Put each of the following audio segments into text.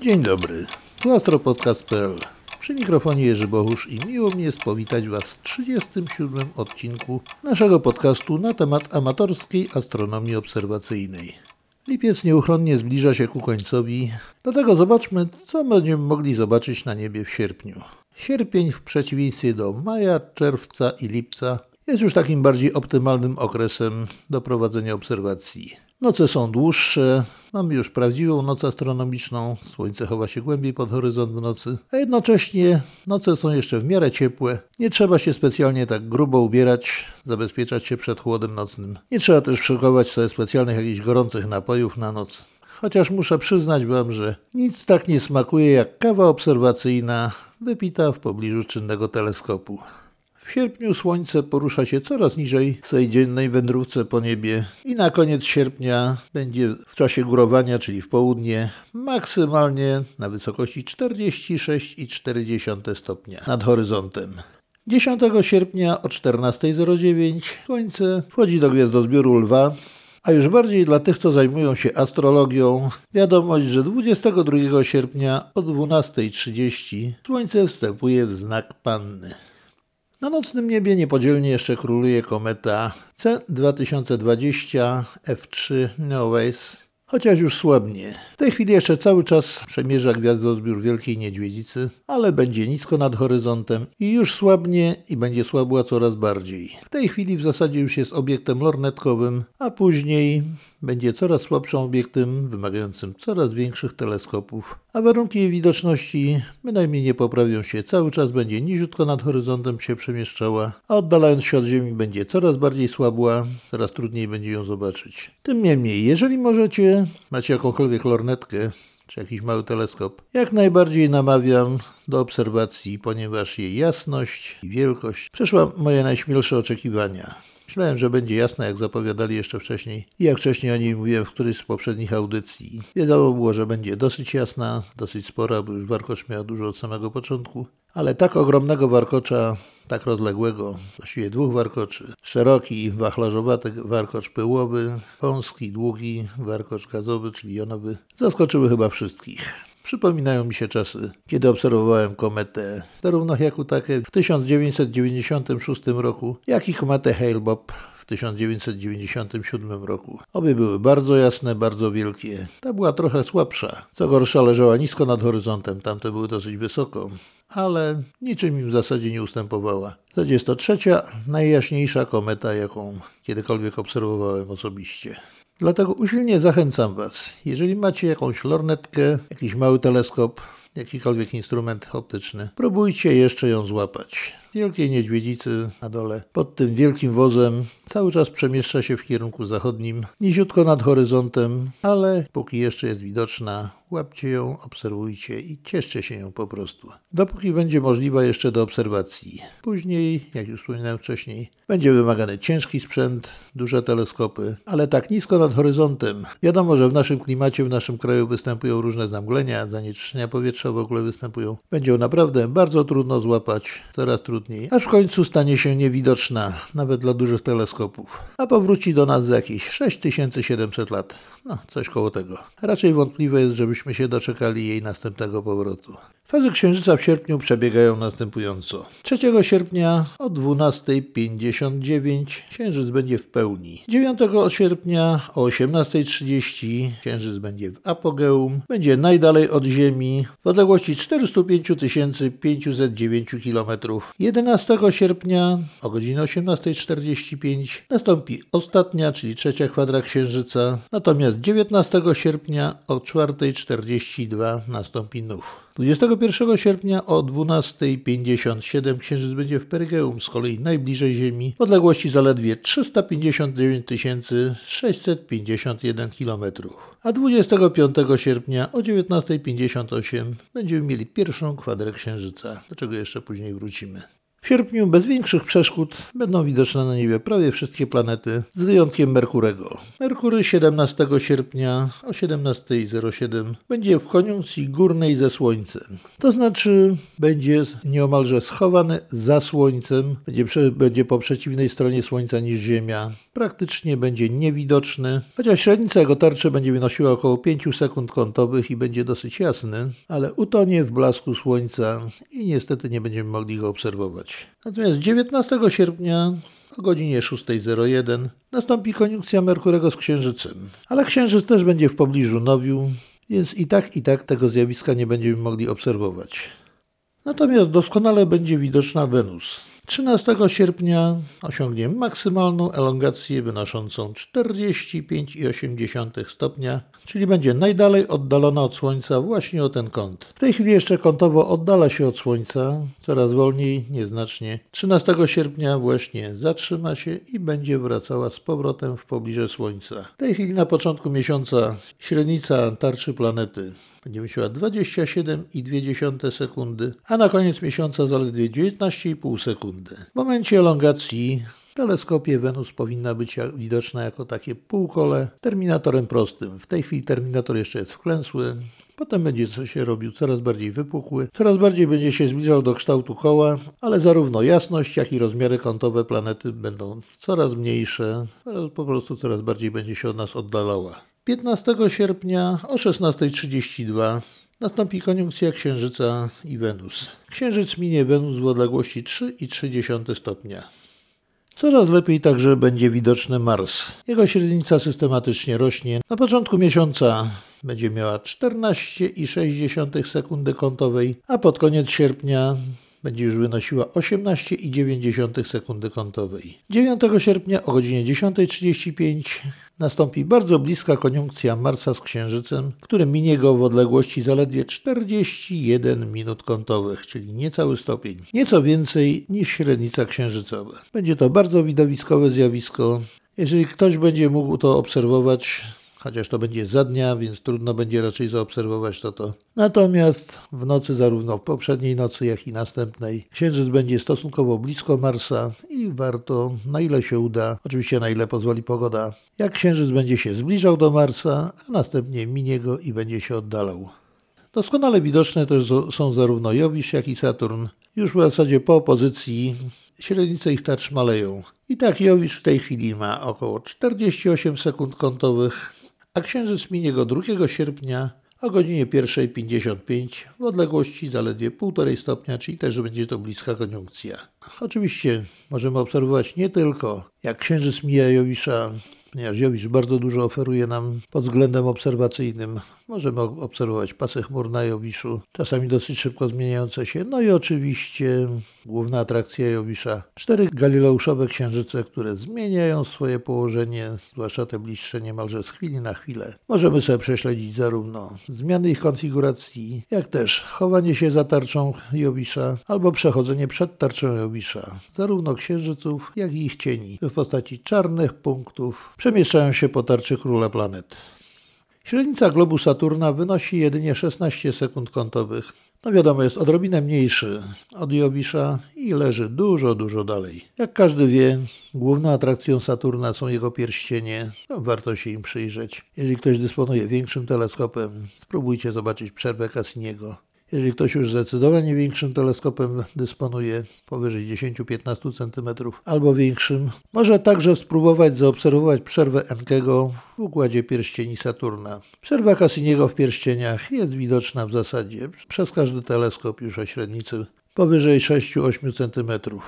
Dzień dobry, tu astropodcast.pl. Przy mikrofonie Jerzy Bohusz i miło mi jest powitać Was w 37 odcinku naszego podcastu na temat amatorskiej astronomii obserwacyjnej. Lipiec nieuchronnie zbliża się ku końcowi, dlatego zobaczmy, co będziemy mogli zobaczyć na niebie w sierpniu. Sierpień w przeciwieństwie do maja, czerwca i lipca jest już takim bardziej optymalnym okresem do prowadzenia obserwacji. Noce są dłuższe, mamy już prawdziwą noc astronomiczną, słońce chowa się głębiej pod horyzont w nocy, a jednocześnie noce są jeszcze w miarę ciepłe, nie trzeba się specjalnie tak grubo ubierać, zabezpieczać się przed chłodem nocnym. Nie trzeba też szykować sobie specjalnych jakichś gorących napojów na noc. Chociaż muszę przyznać Wam, że nic tak nie smakuje jak kawa obserwacyjna wypita w pobliżu czynnego teleskopu. W sierpniu słońce porusza się coraz niżej w swej dziennej wędrówce po niebie i na koniec sierpnia będzie w czasie górowania, czyli w południe, maksymalnie na wysokości 46,4 stopnia nad horyzontem. 10 sierpnia o 14.09 Słońce wchodzi do gwiazdozbioru Lwa, a już bardziej dla tych, co zajmują się astrologią, wiadomość, że 22 sierpnia o 12.30 Słońce wstępuje w znak Panny. Na nocnym niebie niepodzielnie jeszcze króluje kometa C2020 F3 Neowise, chociaż już słabnie. W tej chwili jeszcze cały czas przemierza gwiazdozbiór Wielkiej Niedźwiedzicy, ale będzie nisko nad horyzontem i już słabnie i będzie słabła coraz bardziej. W tej chwili w zasadzie już jest obiektem lornetkowym, a później będzie coraz słabszym obiektem, wymagającym coraz większych teleskopów, a warunki jej widoczności bynajmniej nie poprawią się. Cały czas będzie niziutko nad horyzontem się przemieszczała, a oddalając się od Ziemi będzie coraz bardziej słabła, coraz trudniej będzie ją zobaczyć. Tym niemniej, jeżeli możecie, macie jakąkolwiek lornetkę, czy jakiś mały teleskop, jak najbardziej namawiam do obserwacji, ponieważ jej jasność i wielkość przeszła moje najśmielsze oczekiwania. Myślałem, że będzie jasna, jak zapowiadali jeszcze wcześniej i jak wcześniej o niej mówiłem w którejś z poprzednich audycji. Wiadomo było, że będzie dosyć jasna, dosyć spora, bo już warkocz miała dużo od samego początku. Ale tak ogromnego warkocza, tak rozległego, właściwie dwóch warkoczy, szeroki, wachlarzowaty warkocz pyłowy, wąski, długi warkocz gazowy, czyli jonowy, zaskoczyły chyba wszystkich. Przypominają mi się czasy, kiedy obserwowałem kometę zarówno Hyakutake w 1996 roku, jak i kometę Hale-Bopp w 1997 roku. Obie były bardzo jasne, bardzo wielkie. Ta była trochę słabsza. Co gorsza, leżała nisko nad horyzontem, tamte były dosyć wysoko, ale niczym im w zasadzie nie ustępowała. Zasadzie jest to trzecia, najjaśniejsza kometa, jaką kiedykolwiek obserwowałem osobiście. Dlatego usilnie zachęcam Was, jeżeli macie jakąś lornetkę, jakiś mały teleskop, jakikolwiek instrument optyczny, próbujcie jeszcze ją złapać. Wielkiej niedźwiedzicy na dole, pod tym wielkim wozem, cały czas przemieszcza się w kierunku zachodnim, niziutko nad horyzontem, ale póki jeszcze jest widoczna, łapcie ją, obserwujcie i cieszcie się ją po prostu. Dopóki będzie możliwa jeszcze do obserwacji. Później, jak już wspominałem wcześniej, będzie wymagany ciężki sprzęt, duże teleskopy, ale tak nisko nad horyzontem. Wiadomo, że w naszym klimacie, w naszym kraju występują różne zamglenia, zanieczyszczenia powietrza w ogóle występują. Będzie ją naprawdę bardzo trudno złapać, coraz trudniej aż w końcu stanie się niewidoczna, nawet dla dużych teleskopów, a powróci do nas za jakieś 6700 lat. No, coś koło tego. Raczej wątpliwe jest, żebyśmy się doczekali jej następnego powrotu. Fazy księżyca w sierpniu przebiegają następująco. 3 sierpnia o 12.59 księżyc będzie w pełni. 9 sierpnia o 18.30 księżyc będzie w apogeum. Będzie najdalej od Ziemi w odległości 405 509 km. 11 sierpnia o godzinie 18.45 nastąpi ostatnia, czyli trzecia kwadra księżyca. Natomiast 19 sierpnia o 4.42 nastąpi nów. 21 sierpnia o 12.57 Księżyc będzie w Perygeum, z kolei najbliżej Ziemi, w odległości zaledwie 359 651 km. A 25 sierpnia o 19.58 będziemy mieli pierwszą kwadrę Księżyca, do czego jeszcze później wrócimy. W sierpniu bez większych przeszkód będą widoczne na niebie prawie wszystkie planety, z wyjątkiem Merkurego. Merkury 17 sierpnia o 17.07 będzie w koniunkcji górnej ze Słońcem. To znaczy będzie nieomalże schowany za Słońcem, będzie, będzie po przeciwnej stronie Słońca niż Ziemia. Praktycznie będzie niewidoczny, chociaż średnica jego tarczy będzie wynosiła około 5 sekund kątowych i będzie dosyć jasny, ale utonie w blasku Słońca i niestety nie będziemy mogli go obserwować. Natomiast 19 sierpnia o godzinie 6.01 nastąpi koniunkcja Merkurego z Księżycem. Ale Księżyc też będzie w pobliżu Nowiu, więc i tak i tak tego zjawiska nie będziemy mogli obserwować. Natomiast doskonale będzie widoczna Wenus. 13 sierpnia osiągnie maksymalną elongację wynoszącą 45,8 stopnia, czyli będzie najdalej oddalona od Słońca właśnie o ten kąt. W tej chwili jeszcze kątowo oddala się od Słońca, coraz wolniej, nieznacznie. 13 sierpnia właśnie zatrzyma się i będzie wracała z powrotem w pobliże Słońca. W tej chwili na początku miesiąca średnica tarczy planety będzie miała 27,2 sekundy, a na koniec miesiąca zaledwie 19,5 sekundy. W momencie elongacji w teleskopie Wenus powinna być widoczna jako takie półkole terminatorem prostym. W tej chwili terminator jeszcze jest wklęsły, Potem będzie się robił coraz bardziej wypukły, coraz bardziej będzie się zbliżał do kształtu koła, ale zarówno jasność, jak i rozmiary kątowe planety będą coraz mniejsze, po prostu coraz bardziej będzie się od nas oddalała. 15 sierpnia o 16.32 nastąpi koniunkcja Księżyca i Wenus. Księżyc minie Wenus w odległości 3,3 stopnia. Coraz lepiej także będzie widoczny Mars. Jego średnica systematycznie rośnie. Na początku miesiąca będzie miała 14,6 sekundy kątowej, a pod koniec sierpnia będzie już wynosiła 18,9 sekundy kątowej. 9 sierpnia o godzinie 10.35 nastąpi bardzo bliska koniunkcja Marsa z Księżycem, który minie go w odległości zaledwie 41 minut kątowych, czyli niecały stopień. Nieco więcej niż średnica księżycowa. Będzie to bardzo widowiskowe zjawisko. Jeżeli ktoś będzie mógł to obserwować, chociaż to będzie za dnia, więc trudno będzie raczej zaobserwować to to. Natomiast w nocy, zarówno w poprzedniej nocy, jak i następnej, Księżyc będzie stosunkowo blisko Marsa i warto, na ile się uda, oczywiście na ile pozwoli pogoda, jak Księżyc będzie się zbliżał do Marsa, a następnie minie go i będzie się oddalał. Doskonale widoczne też są zarówno Jowisz, jak i Saturn. Już w zasadzie po opozycji średnice ich tarcz maleją. I tak Jowisz w tej chwili ma około 48 sekund kątowych, a księżyc minie go 2 sierpnia o godzinie 1.55 w odległości zaledwie 1,5 stopnia, czyli też będzie to bliska koniunkcja. Oczywiście możemy obserwować nie tylko jak księżyc mija Jowisza ponieważ Jowisz bardzo dużo oferuje nam pod względem obserwacyjnym. Możemy obserwować pasy chmur na Jowiszu, czasami dosyć szybko zmieniające się. No i oczywiście główna atrakcja Jowisza. Cztery galileuszowe księżyce, które zmieniają swoje położenie, zwłaszcza te bliższe niemalże z chwili na chwilę. Możemy sobie prześledzić zarówno zmiany ich konfiguracji, jak też chowanie się za tarczą Jowisza albo przechodzenie przed tarczą Jowisza, zarówno księżyców, jak i ich cieni w postaci czarnych punktów przemieszczają się po tarczy króla planet. Średnica globu Saturna wynosi jedynie 16 sekund kątowych. No wiadomo, jest odrobinę mniejszy od Jowisza i leży dużo, dużo dalej. Jak każdy wie, główną atrakcją Saturna są jego pierścienie. No, warto się im przyjrzeć. Jeżeli ktoś dysponuje większym teleskopem, spróbujcie zobaczyć przerwę Cassiniego. Jeżeli ktoś już zdecydowanie większym teleskopem dysponuje, powyżej 10-15 cm albo większym, może także spróbować zaobserwować przerwę Enkego w układzie pierścieni Saturna. Przerwa Cassiniego w pierścieniach jest widoczna w zasadzie przez każdy teleskop już o średnicy powyżej 6-8 cm.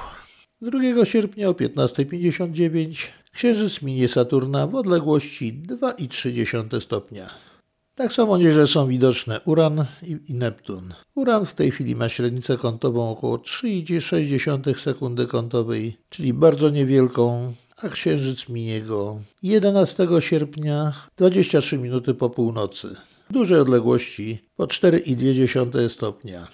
2 sierpnia o 15.59 Księżyc minie Saturna w odległości 2,3 stopnia. Tak samo nieźle są widoczne Uran i, Neptun. Uran w tej chwili ma średnicę kątową około 3,6 sekundy kątowej, czyli bardzo niewielką, a Księżyc minie go 11 sierpnia 23 minuty po północy. W dużej odległości po 4,2 stopnia.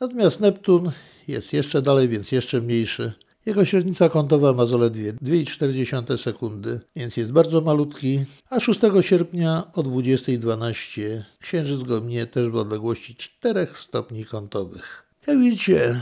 Natomiast Neptun jest jeszcze dalej, więc jeszcze mniejszy. Jego średnica kątowa ma zaledwie 2,4 sekundy, więc jest bardzo malutki, a 6 sierpnia o 20.12 księżyc go mnie też w odległości 4 stopni kątowych. Jak widzicie,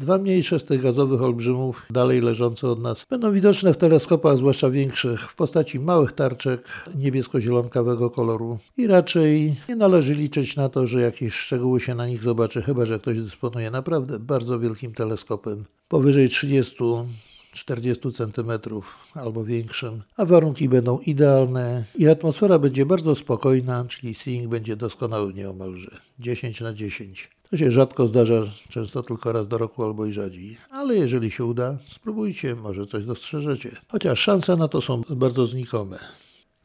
Dwa mniejsze z tych gazowych olbrzymów, dalej leżące od nas, będą widoczne w teleskopach, zwłaszcza większych, w postaci małych tarczek niebiesko-zielonkawego koloru. I raczej nie należy liczyć na to, że jakieś szczegóły się na nich zobaczy, chyba że ktoś dysponuje naprawdę bardzo wielkim teleskopem. Powyżej 30 40 cm albo większym, a warunki będą idealne i atmosfera będzie bardzo spokojna, czyli seeing będzie doskonały nieomalże 10 na 10. To się rzadko zdarza, często tylko raz do roku albo i rzadziej, ale jeżeli się uda, spróbujcie, może coś dostrzeżecie. Chociaż szanse na to są bardzo znikome.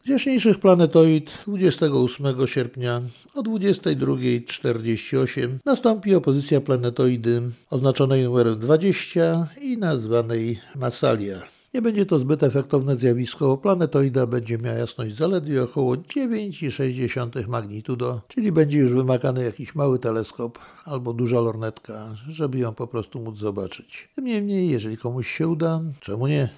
Z jaśniejszych planetoid 28 sierpnia o 22.48 nastąpi opozycja planetoidy oznaczonej numerem 20 i nazwanej Massalia. Nie będzie to zbyt efektowne zjawisko, planetoida będzie miała jasność zaledwie około 9,6 magnitudo, czyli będzie już wymagany jakiś mały teleskop albo duża lornetka, żeby ją po prostu móc zobaczyć. Tym niemniej, jeżeli komuś się uda, czemu nie?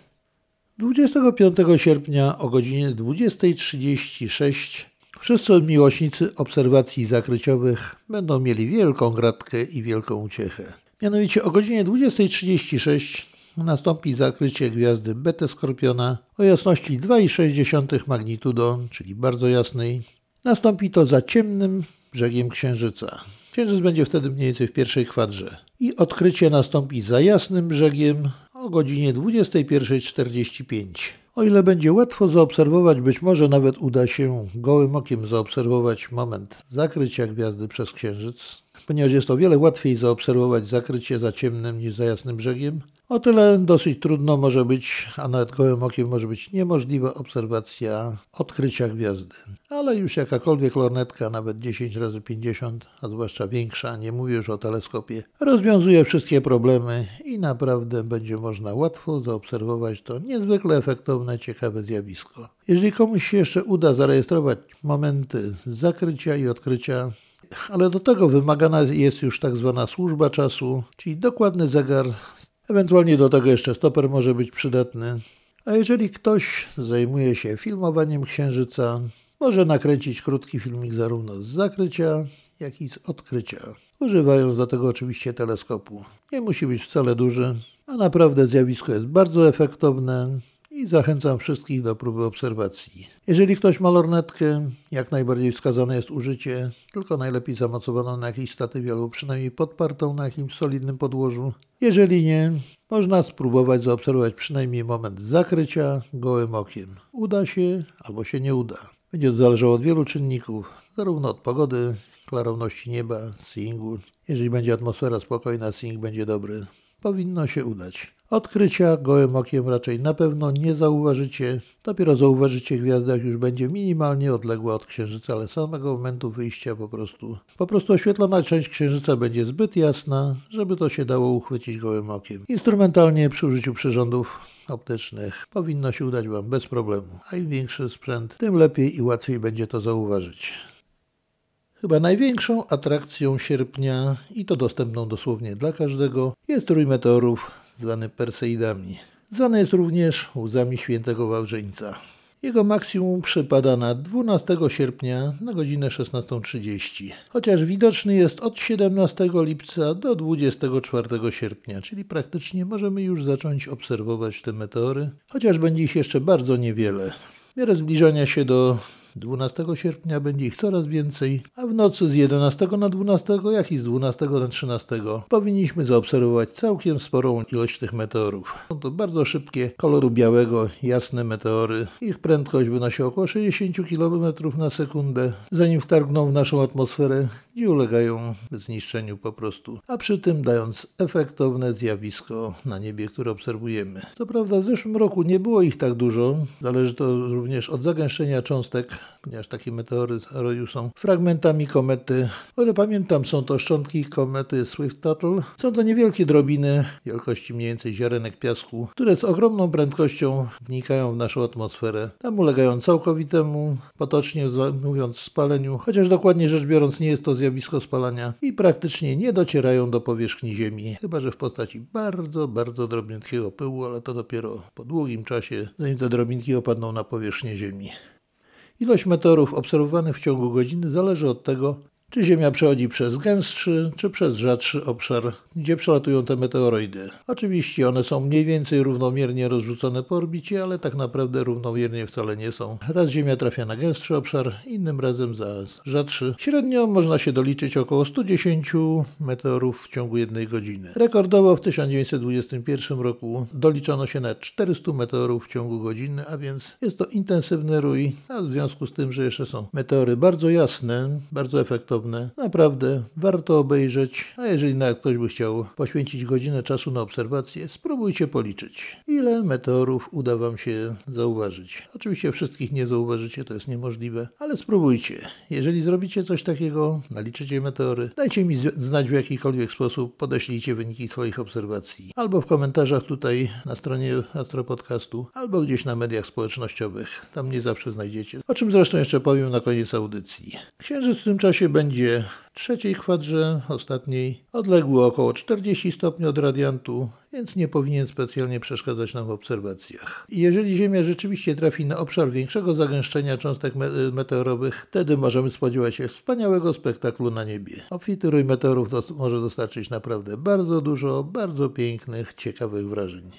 25 sierpnia o godzinie 20.36 wszyscy miłośnicy obserwacji zakryciowych będą mieli wielką gratkę i wielką uciechę. Mianowicie o godzinie 20.36 nastąpi zakrycie gwiazdy Beta Skorpiona o jasności 2,6 magnitudo, czyli bardzo jasnej. Nastąpi to za ciemnym brzegiem Księżyca. Księżyc będzie wtedy mniej więcej w pierwszej kwadrze. I odkrycie nastąpi za jasnym brzegiem o godzinie 21.45. O ile będzie łatwo zaobserwować, być może nawet uda się gołym okiem zaobserwować moment zakrycia gwiazdy przez Księżyc, ponieważ jest o wiele łatwiej zaobserwować zakrycie za ciemnym niż za jasnym brzegiem, o tyle dosyć trudno może być, a nawet gołym okiem może być niemożliwa obserwacja odkrycia gwiazdy. Ale już jakakolwiek lornetka, nawet 10 razy 50, a zwłaszcza większa, nie mówię już o teleskopie, rozwiązuje wszystkie problemy i naprawdę będzie można łatwo zaobserwować to niezwykle efektowne, ciekawe zjawisko. Jeżeli komuś się jeszcze uda zarejestrować momenty zakrycia i odkrycia, ale do tego wymagana jest już tak zwana służba czasu, czyli dokładny zegar Ewentualnie do tego jeszcze stoper może być przydatny. A jeżeli ktoś zajmuje się filmowaniem księżyca, może nakręcić krótki filmik zarówno z zakrycia, jak i z odkrycia, używając do tego oczywiście teleskopu. Nie musi być wcale duży, a naprawdę zjawisko jest bardzo efektowne i zachęcam wszystkich do próby obserwacji. Jeżeli ktoś ma lornetkę, jak najbardziej wskazane jest użycie, tylko najlepiej zamocowaną na jakiejś statywie albo przynajmniej podpartą na jakimś solidnym podłożu. Jeżeli nie, można spróbować zaobserwować przynajmniej moment zakrycia gołym okiem. Uda się albo się nie uda. Będzie to zależało od wielu czynników, zarówno od pogody, klarowności nieba, seeingu. Jeżeli będzie atmosfera spokojna, seeing będzie dobry. Powinno się udać. Odkrycia gołym okiem raczej na pewno nie zauważycie. Dopiero zauważycie gwiazdę, jak już będzie minimalnie odległa od Księżyca, ale samego momentu wyjścia po prostu. Po prostu oświetlona część Księżyca będzie zbyt jasna, żeby to się dało uchwycić gołym okiem. Instrumentalnie przy użyciu przyrządów optycznych powinno się udać Wam bez problemu. A im większy sprzęt, tym lepiej i łatwiej będzie to zauważyć. Chyba największą atrakcją sierpnia, i to dostępną dosłownie dla każdego, jest rój meteorów zwany Perseidami. Zwany jest również łzami świętego Wałżeńca. Jego maksimum przypada na 12 sierpnia na godzinę 16.30, chociaż widoczny jest od 17 lipca do 24 sierpnia, czyli praktycznie możemy już zacząć obserwować te meteory, chociaż będzie ich jeszcze bardzo niewiele. W miarę zbliżania się do 12 sierpnia będzie ich coraz więcej, a w nocy z 11 na 12, jak i z 12 na 13 powinniśmy zaobserwować całkiem sporą ilość tych meteorów. Są to bardzo szybkie, koloru białego, jasne meteory. Ich prędkość wynosi około 60 km na sekundę, zanim wtargną w naszą atmosferę, gdzie ulegają zniszczeniu po prostu, a przy tym dając efektowne zjawisko na niebie, które obserwujemy. Co prawda w zeszłym roku nie było ich tak dużo, zależy to również od zagęszczenia cząstek ponieważ takie meteory roju są fragmentami komety. O ile pamiętam, są to szczątki komety Swift-Tuttle. Są to niewielkie drobiny wielkości mniej więcej ziarenek piasku, które z ogromną prędkością wnikają w naszą atmosferę. Tam ulegają całkowitemu, potocznie mówiąc, spaleniu, chociaż dokładnie rzecz biorąc nie jest to zjawisko spalania i praktycznie nie docierają do powierzchni Ziemi, chyba że w postaci bardzo, bardzo drobniutkiego pyłu, ale to dopiero po długim czasie, zanim te drobinki opadną na powierzchnię Ziemi. Ilość meteorów obserwowanych w ciągu godziny zależy od tego, czy Ziemia przechodzi przez gęstszy, czy przez rzadszy obszar, gdzie przelatują te meteoroidy. Oczywiście one są mniej więcej równomiernie rozrzucone po orbicie, ale tak naprawdę równomiernie wcale nie są. Raz Ziemia trafia na gęstszy obszar, innym razem za rzadszy. Średnio można się doliczyć około 110 meteorów w ciągu jednej godziny. Rekordowo w 1921 roku doliczono się na 400 meteorów w ciągu godziny, a więc jest to intensywny rój, a w związku z tym, że jeszcze są meteory bardzo jasne, bardzo efektowne, naprawdę warto obejrzeć, a jeżeli nawet ktoś by chciał poświęcić godzinę czasu na obserwację, spróbujcie policzyć, ile meteorów uda Wam się zauważyć. Oczywiście wszystkich nie zauważycie, to jest niemożliwe, ale spróbujcie. Jeżeli zrobicie coś takiego, naliczycie meteory, dajcie mi znać w jakikolwiek sposób, podeślijcie wyniki swoich obserwacji. Albo w komentarzach tutaj na stronie Astropodcastu, albo gdzieś na mediach społecznościowych. Tam nie zawsze znajdziecie. O czym zresztą jeszcze powiem na koniec audycji. Księżyc w tym czasie będzie trzeciej kwadrze, ostatniej, odległy około 40 stopni od radiantu, więc nie powinien specjalnie przeszkadzać nam w obserwacjach. Jeżeli Ziemia rzeczywiście trafi na obszar większego zagęszczenia cząstek me meteorowych, wtedy możemy spodziewać się wspaniałego spektaklu na niebie. Obfity rój meteorów dos może dostarczyć naprawdę bardzo dużo, bardzo pięknych, ciekawych wrażeń.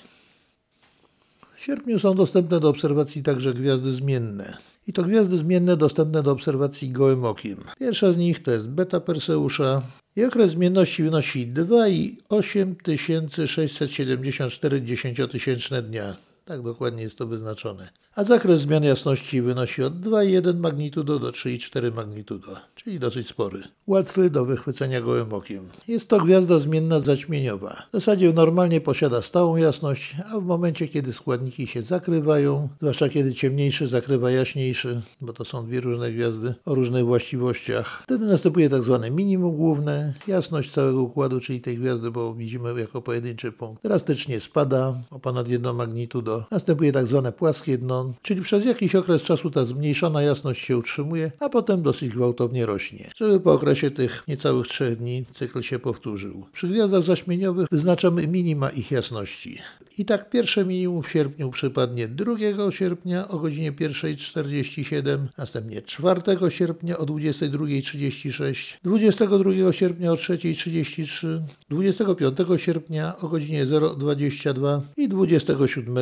W sierpniu są dostępne do obserwacji także gwiazdy zmienne. I to gwiazdy zmienne dostępne do obserwacji gołym okiem. Pierwsza z nich to jest beta Perseusza. Jej okres zmienności wynosi 2,8674 dziesięciotysięczne dnia. Tak dokładnie jest to wyznaczone. A zakres zmian jasności wynosi od 2,1 magnitudo do 3,4 magnitudo, czyli dosyć spory. Łatwy do wychwycenia gołym okiem. Jest to gwiazda zmienna zaćmieniowa. W zasadzie normalnie posiada stałą jasność, a w momencie kiedy składniki się zakrywają, zwłaszcza kiedy ciemniejszy zakrywa jaśniejszy, bo to są dwie różne gwiazdy o różnych właściwościach, wtedy następuje tak zwane minimum główne. Jasność całego układu, czyli tej gwiazdy, bo widzimy jako pojedynczy punkt, drastycznie spada o ponad 1 magnitudo. Następuje tak zwane płaskie dno, czyli przez jakiś okres czasu ta zmniejszona jasność się utrzymuje, a potem dosyć gwałtownie rośnie. Żeby po okresie tych niecałych trzech dni cykl się powtórzył. Przy gwiazdach zaśmieniowych wyznaczamy minima ich jasności. I tak pierwsze minimum w sierpniu przypadnie 2 sierpnia o godzinie 1.47, następnie 4 sierpnia o 22.36, 22 sierpnia o 3.33, 25 sierpnia o godzinie 0.22 i 27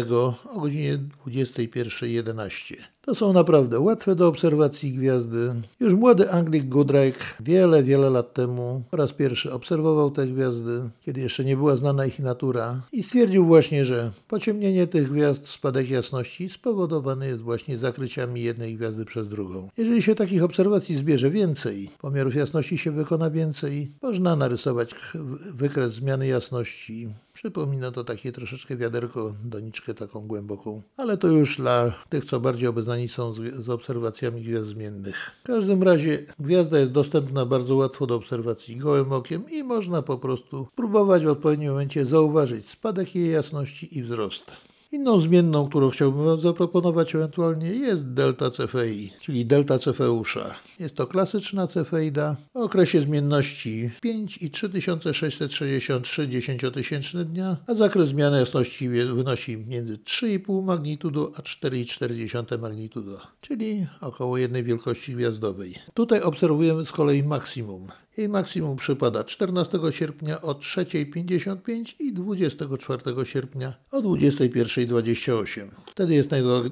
o godzinie 21.11. To są naprawdę łatwe do obserwacji gwiazdy. Już młody Anglik Goodrake wiele, wiele lat temu po raz pierwszy obserwował te gwiazdy, kiedy jeszcze nie była znana ich natura i stwierdził właśnie, że pociemnienie tych gwiazd, spadek jasności spowodowany jest właśnie zakryciami jednej gwiazdy przez drugą. Jeżeli się takich obserwacji zbierze więcej, pomiarów jasności się wykona więcej, można narysować wykres zmiany jasności. Przypomina to takie troszeczkę wiaderko, doniczkę taką głęboką, ale to już dla tych, co bardziej obeznani są z, z obserwacjami gwiazd zmiennych. W każdym razie gwiazda jest dostępna bardzo łatwo do obserwacji gołym okiem i można po prostu próbować w odpowiednim momencie zauważyć spadek jej jasności i wzrost. Inną zmienną, którą chciałbym Wam zaproponować ewentualnie jest delta Cefei, czyli delta Cefeusza. Jest to klasyczna cefeida o okresie zmienności 5 i 3663 dziesięciotysięczne dnia, a zakres zmiany jasności wynosi między 3,5 magnitudo a 4,4 magnitudo, czyli około jednej wielkości gwiazdowej. Tutaj obserwujemy z kolei maksimum. Jej maksimum przypada 14 sierpnia o 3.55 i 24 sierpnia o 21.28. Wtedy jest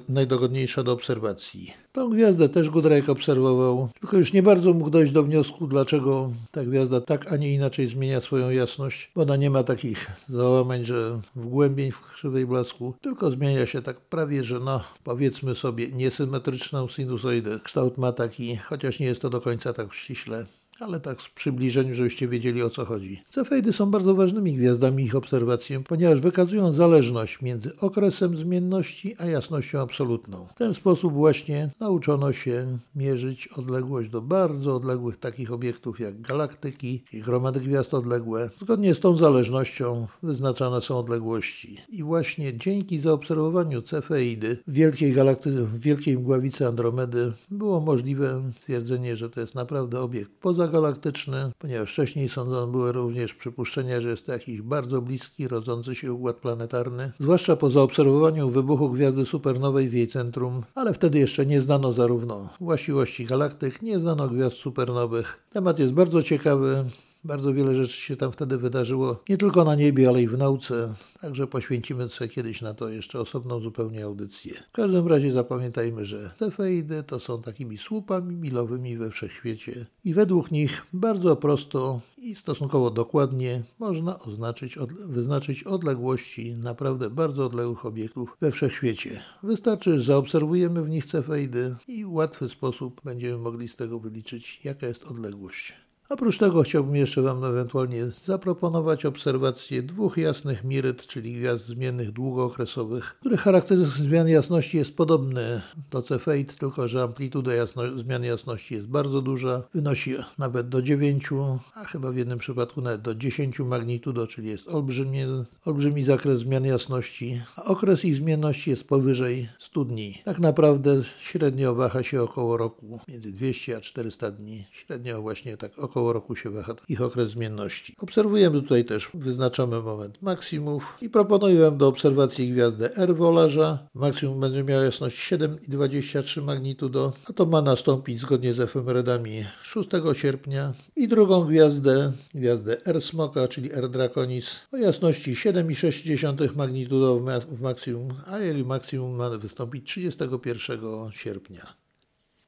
najdogodniejsza do obserwacji. Tą gwiazdę też Goodrake obserwował, tylko już nie bardzo mógł dojść do wniosku, dlaczego ta gwiazda tak, a nie inaczej zmienia swoją jasność, bo ona nie ma takich załamań, że wgłębień w krzywej blasku, tylko zmienia się tak prawie, że no, powiedzmy sobie, niesymetryczną sinusoidę. Kształt ma taki, chociaż nie jest to do końca tak ściśle ale tak w przybliżeniu, żebyście wiedzieli o co chodzi. Cefeidy są bardzo ważnymi gwiazdami ich obserwacji, ponieważ wykazują zależność między okresem zmienności a jasnością absolutną. W ten sposób właśnie nauczono się mierzyć odległość do bardzo odległych takich obiektów jak galaktyki i gromady gwiazd odległe. Zgodnie z tą zależnością wyznaczane są odległości. I właśnie dzięki zaobserwowaniu Cefeidy w wielkiej galaktyce, w wielkiej mgławicy Andromedy było możliwe stwierdzenie, że to jest naprawdę obiekt poza pozagalaktyczny, ponieważ wcześniej sądzone były również przypuszczenia, że jest to jakiś bardzo bliski, rodzący się układ planetarny, zwłaszcza po zaobserwowaniu wybuchu gwiazdy supernowej w jej centrum, ale wtedy jeszcze nie znano zarówno właściwości galaktyk, nie znano gwiazd supernowych. Temat jest bardzo ciekawy, bardzo wiele rzeczy się tam wtedy wydarzyło, nie tylko na niebie, ale i w nauce. Także poświęcimy sobie kiedyś na to jeszcze osobną zupełnie audycję. W każdym razie zapamiętajmy, że cefeidy to są takimi słupami milowymi we wszechświecie i według nich bardzo prosto i stosunkowo dokładnie można oznaczyć, wyznaczyć odległości naprawdę bardzo odległych obiektów we wszechświecie. Wystarczy, że zaobserwujemy w nich cefeidy i w łatwy sposób będziemy mogli z tego wyliczyć, jaka jest odległość. Oprócz tego chciałbym jeszcze Wam ewentualnie zaproponować obserwację dwóch jasnych miryt, czyli gwiazd zmiennych długookresowych, których charakterystyk zmian jasności jest podobny do cefeit, tylko że amplituda jasno- zmian jasności jest bardzo duża, wynosi nawet do 9, a chyba w jednym przypadku nawet do 10 magnitudo, czyli jest olbrzymie, olbrzymi zakres zmian jasności, a okres ich zmienności jest powyżej 100 dni. Tak naprawdę średnio waha się około roku, między 200 a 400 dni. Średnio właśnie tak około około roku się waha ich okres zmienności. Obserwujemy tutaj też, wyznaczamy moment maksimów i proponuję Wam do obserwacji gwiazdę R Wolarza. Maksimum będzie miała jasność 7,23 magnitudo, a to ma nastąpić zgodnie z efemerydami 6 sierpnia. I drugą gwiazdę, gwiazdę R Smoka, czyli R Draconis o jasności 7,6 magnitudo w, ma w maksimum, a jej maksimum ma wystąpić 31 sierpnia.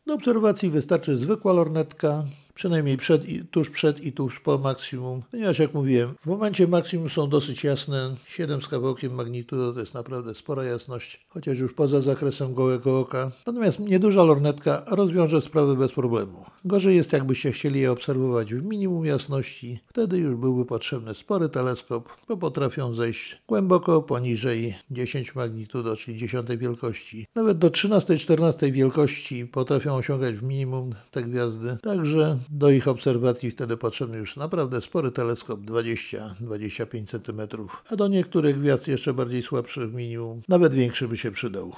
Do obserwacji wystarczy zwykła lornetka, przynajmniej przed tuż przed i tuż po maksimum, ponieważ jak mówiłem, w momencie maksimum są dosyć jasne, 7 z kawałkiem magnitudo to jest naprawdę spora jasność, chociaż już poza zakresem gołego oka. Natomiast nieduża lornetka rozwiąże sprawę bez problemu. Gorzej jest jakbyście chcieli je obserwować w minimum jasności, wtedy już byłby potrzebny spory teleskop, bo potrafią zejść głęboko poniżej 10 magnitudo, czyli 10 wielkości. Nawet do 13-14 wielkości potrafią osiągać w minimum te gwiazdy, także do ich obserwacji wtedy potrzebny już naprawdę spory teleskop 20-25 cm, a do niektórych gwiazd jeszcze bardziej słabszych minimum, nawet większy by się przydał.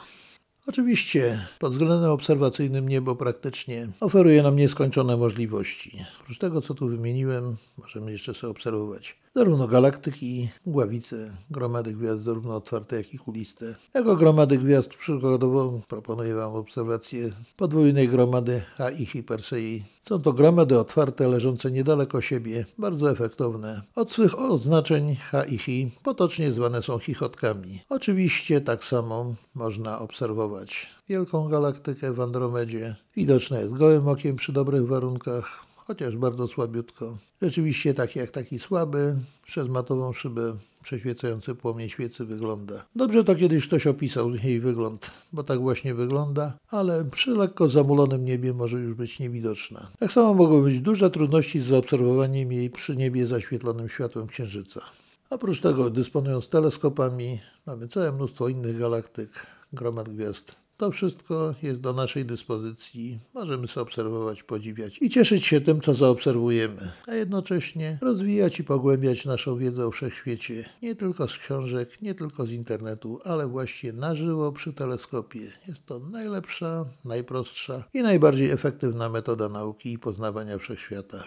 Oczywiście pod względem obserwacyjnym niebo praktycznie oferuje nam nieskończone możliwości. Oprócz tego, co tu wymieniłem, możemy jeszcze sobie obserwować zarówno galaktyki, mgławice, gromady gwiazd, zarówno otwarte, jak i kuliste. Jako gromady gwiazd przykładowo proponuję Wam obserwację podwójnej gromady H i Hypersei. Są to gromady otwarte, leżące niedaleko siebie, bardzo efektowne. Od swych oznaczeń H i Hi potocznie zwane są chichotkami. Oczywiście tak samo można obserwować wielką galaktykę w Andromedzie. Widoczna jest gołym okiem przy dobrych warunkach chociaż bardzo słabiutko. Rzeczywiście taki jak taki słaby, przez matową szybę przeświecający płomień świecy wygląda. Dobrze to kiedyś ktoś opisał jej wygląd, bo tak właśnie wygląda, ale przy lekko zamulonym niebie może już być niewidoczna. Tak samo mogą być duże trudności z zaobserwowaniem jej przy niebie zaświetlonym światłem księżyca. Oprócz tego, dysponując teleskopami, mamy całe mnóstwo innych galaktyk, gromad gwiazd. To wszystko jest do naszej dyspozycji. Możemy sobie obserwować, podziwiać i cieszyć się tym, co zaobserwujemy, a jednocześnie rozwijać i pogłębiać naszą wiedzę o wszechświecie. Nie tylko z książek, nie tylko z internetu, ale właśnie na żywo przy teleskopie. Jest to najlepsza, najprostsza i najbardziej efektywna metoda nauki i poznawania wszechświata.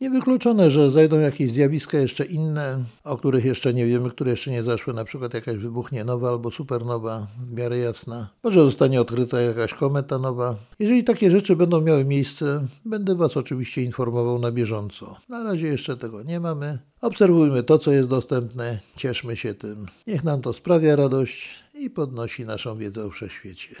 Niewykluczone, że zajdą jakieś zjawiska jeszcze inne, o których jeszcze nie wiemy, które jeszcze nie zaszły, na przykład jakaś wybuchnie nowa albo supernowa w miarę jasna. Może zostanie odkryta jakaś kometa nowa. Jeżeli takie rzeczy będą miały miejsce, będę Was oczywiście informował na bieżąco. Na razie jeszcze tego nie mamy. Obserwujmy to, co jest dostępne, cieszmy się tym. Niech nam to sprawia radość i podnosi naszą wiedzę o wszechświecie.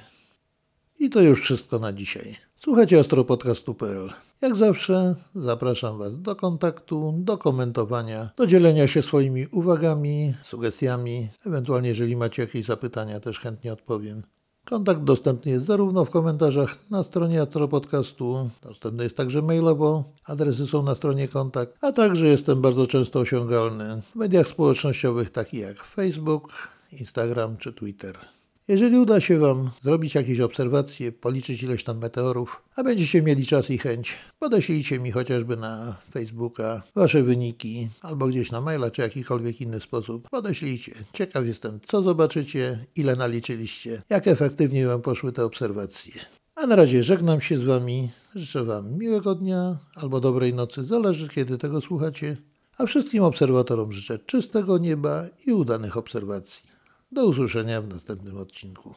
I to już wszystko na dzisiaj. Słuchajcie astropodcastu.pl. Jak zawsze zapraszam Was do kontaktu, do komentowania, do dzielenia się swoimi uwagami, sugestiami. Ewentualnie, jeżeli macie jakieś zapytania, też chętnie odpowiem. Kontakt dostępny jest zarówno w komentarzach na stronie Astropodcastu, dostępny jest także mailowo, adresy są na stronie kontakt, a także jestem bardzo często osiągalny w mediach społecznościowych takich jak Facebook, Instagram czy Twitter. Jeżeli uda się Wam zrobić jakieś obserwacje, policzyć ileś tam meteorów, a będziecie mieli czas i chęć, podeślijcie mi chociażby na Facebooka Wasze wyniki, albo gdzieś na maila, czy jakikolwiek inny sposób. Podeślijcie. Ciekaw jestem, co zobaczycie, ile naliczyliście, jak efektywnie Wam poszły te obserwacje. A na razie żegnam się z Wami. Życzę Wam miłego dnia albo dobrej nocy, zależy kiedy tego słuchacie. A wszystkim obserwatorom życzę czystego nieba i udanych obserwacji. Do usłyszenia w następnym odcinku.